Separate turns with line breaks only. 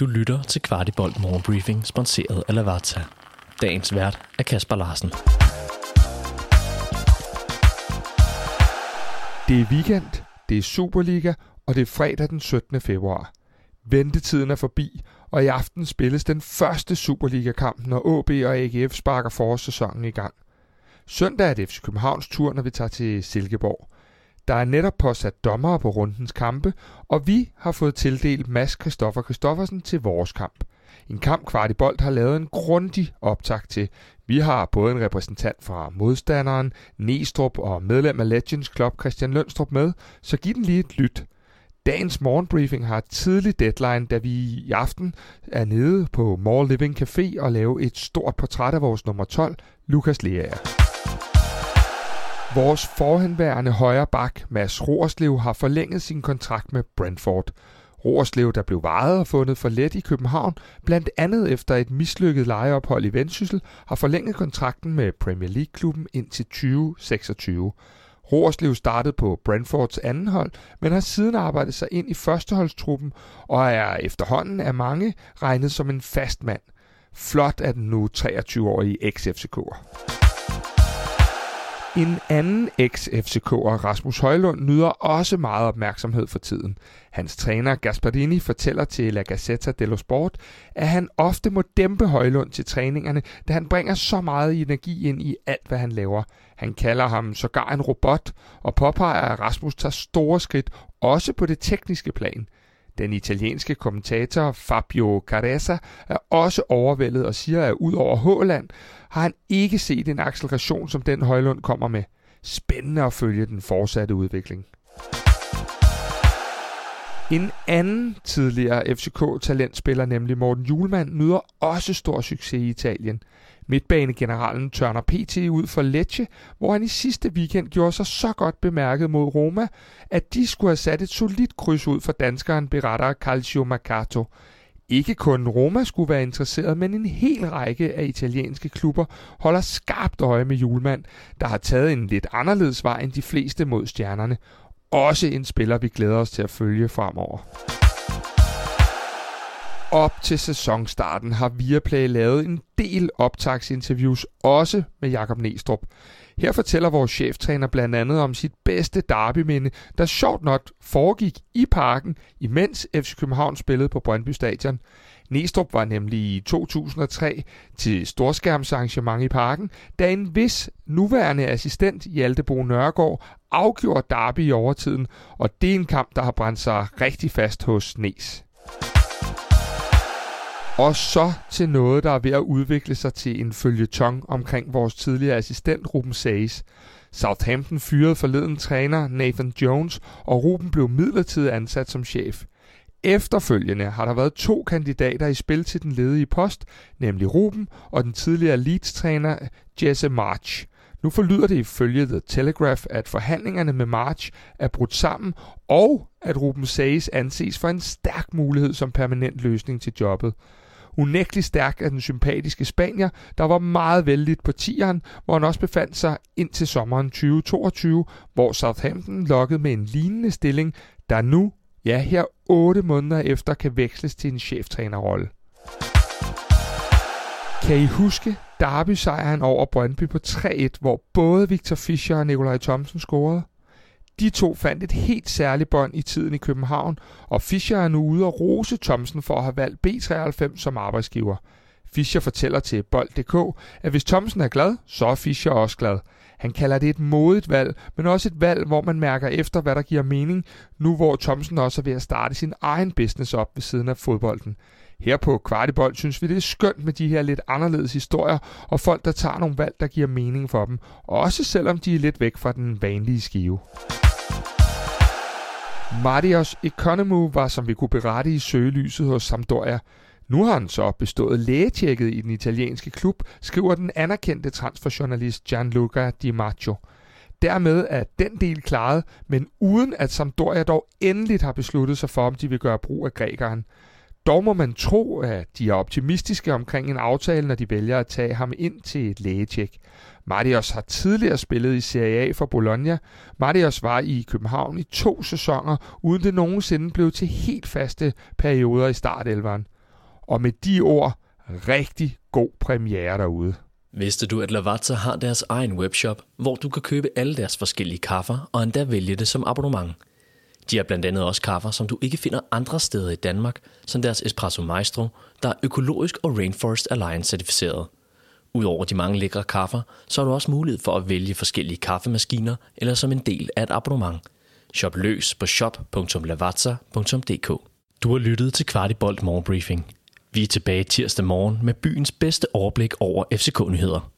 Du lytter til Kvartibolt Morgenbriefing, sponsoreret af Lavazza. Dagens vært er Kasper Larsen.
Det er weekend, det er Superliga, og det er fredag den 17. februar. Ventetiden er forbi, og i aften spilles den første Superliga-kamp, når AB og AGF sparker forårssæsonen i gang. Søndag er det FC Københavns tur, når vi tager til Silkeborg. Der er netop påsat dommere på rundens kampe, og vi har fået tildelt Mads Christoffer Christoffersen til vores kamp. En kamp kvart i bold har lavet en grundig optag til. Vi har både en repræsentant fra modstanderen, Nestrup og medlem af Legends Club Christian Lønstrup med, så giv den lige et lyt. Dagens morgenbriefing har tidlig deadline, da vi i aften er nede på More Living Café og lave et stort portræt af vores nummer 12, Lukas Leaer. Vores forhenværende højre bak, Mads Roerslev, har forlænget sin kontrakt med Brentford. Roerslev, der blev varet og fundet for let i København, blandt andet efter et mislykket lejeophold i Vendsyssel, har forlænget kontrakten med Premier League-klubben indtil 2026. Roerslev startede på Brentfords anden hold, men har siden arbejdet sig ind i førsteholdstruppen og er efterhånden af mange regnet som en fast mand. Flot er den nu 23-årige ex-FCK'er. En anden ex-FCK'er, Rasmus Højlund, nyder også meget opmærksomhed for tiden. Hans træner Gasparini fortæller til La Gazzetta dello Sport, at han ofte må dæmpe Højlund til træningerne, da han bringer så meget energi ind i alt, hvad han laver. Han kalder ham sågar en robot og påpeger, at Rasmus tager store skridt, også på det tekniske plan. Den italienske kommentator Fabio Caressa er også overvældet og siger, at ud over Håland har han ikke set en acceleration, som den Højlund kommer med. Spændende at følge den fortsatte udvikling. En anden tidligere FCK-talentspiller, nemlig Morten Julemand, nyder også stor succes i Italien. Midtbanegeneralen tørner PT ud for Lecce, hvor han i sidste weekend gjorde sig så godt bemærket mod Roma, at de skulle have sat et solidt kryds ud for danskeren beretter Calcio Mercato. Ikke kun Roma skulle være interesseret, men en hel række af italienske klubber holder skarpt øje med Julemand, der har taget en lidt anderledes vej end de fleste mod stjernerne. Også en spiller, vi glæder os til at følge fremover. Op til sæsonstarten har Viaplay lavet en del optagsinterviews, også med Jakob Næstrup. Her fortæller vores cheftræner blandt andet om sit bedste derbyminde, der sjovt nok foregik i parken, imens FC København spillede på Brøndby Stadion. Næstrup var nemlig i 2003 til storskærmsarrangement i parken, da en vis nuværende assistent Hjaltebo Nørgaard afgjorde derby i overtiden, og det er en kamp, der har brændt sig rigtig fast hos Næs. Og så til noget, der er ved at udvikle sig til en følgetong omkring vores tidligere assistent Ruben Sages. Southampton fyrede forleden træner Nathan Jones, og Ruben blev midlertidigt ansat som chef. Efterfølgende har der været to kandidater i spil til den ledige post, nemlig Ruben og den tidligere Leeds-træner Jesse March. Nu forlyder det ifølge The Telegraph, at forhandlingerne med March er brudt sammen, og at Ruben Sages anses for en stærk mulighed som permanent løsning til jobbet. Unægtelig stærk af den sympatiske spanier, der var meget vældigt på tieren, hvor han også befandt sig indtil sommeren 2022, hvor Southampton lokkede med en lignende stilling, der nu, ja her otte måneder efter, kan veksles til en cheftrænerrolle. Kan I huske derby-sejren over Brøndby på 3-1, hvor både Victor Fischer og Nikolaj Thomsen scorede? De to fandt et helt særligt bånd i tiden i København, og Fischer er nu ude og rose Thomsen for at have valgt B93 som arbejdsgiver. Fischer fortæller til Bold.dk, at hvis Thomsen er glad, så er Fischer også glad. Han kalder det et modigt valg, men også et valg, hvor man mærker efter, hvad der giver mening, nu hvor Thomsen også er ved at starte sin egen business op ved siden af fodbolden. Her på Kvartibold synes vi, det er skønt med de her lidt anderledes historier, og folk, der tager nogle valg, der giver mening for dem, også selvom de er lidt væk fra den vanlige skive. Marios Economu var, som vi kunne berette i søgelyset hos Sampdoria. Nu har han så bestået lægetjekket i den italienske klub, skriver den anerkendte transferjournalist Gianluca Di Maggio. Dermed er den del klaret, men uden at Sampdoria dog endeligt har besluttet sig for, om de vil gøre brug af grækeren. Dog må man tro, at de er optimistiske omkring en aftale, når de vælger at tage ham ind til et lægetjek. Marius har tidligere spillet i Serie A for Bologna. Marius var i København i to sæsoner, uden det nogensinde blev til helt faste perioder i startelveren. Og med de ord, rigtig god premiere derude.
Vidste du, at Lavazza har deres egen webshop, hvor du kan købe alle deres forskellige kaffer og endda vælge det som abonnement? De har blandt andet også kaffer, som du ikke finder andre steder i Danmark, som deres Espresso Maestro, der er økologisk og Rainforest Alliance certificeret. Udover de mange lækre kaffer, så har du også mulighed for at vælge forskellige kaffemaskiner eller som en del af et abonnement. Shop løs på shop.lavazza.dk Du har lyttet til Kvartibolt Morgenbriefing. Vi er tilbage tirsdag morgen med byens bedste overblik over FCK-nyheder.